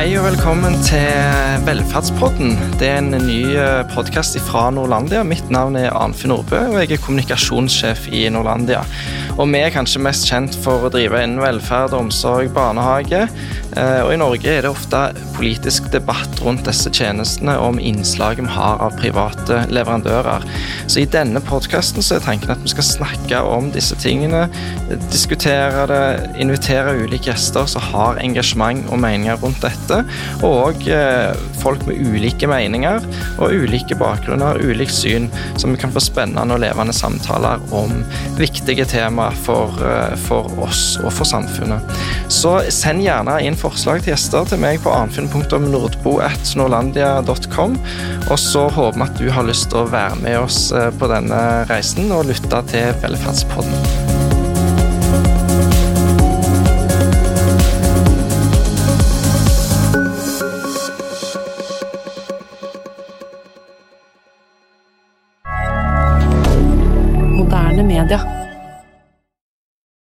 velkommen til Velferdspodden. Det er en ny podkast fra Nordlandia. Mitt navn er Arnfinn Nordbø, og jeg er kommunikasjonssjef i Nordlandia. Og vi er kanskje mest kjent for å drive innen velferd, omsorg, barnehage. Eh, og i Norge er det ofte politisk debatt rundt disse tjenestene om innslaget vi har av private leverandører. Så i denne podkasten er tanken at vi skal snakke om disse tingene, diskutere det, invitere ulike gjester som har engasjement og meninger rundt dette, og eh, folk med ulike meninger og ulike bakgrunner, ulikt syn, som vi kan få spennende og levende samtaler om viktige temaer for, eh, for, oss og for samfunnet. Så send gjerne inn forslag til gjester til meg på arnfinn.nordbo.norlandia.com. Og så håper vi at du har lyst til å være med oss på denne reisen og lytte til Velferdspodden. Media.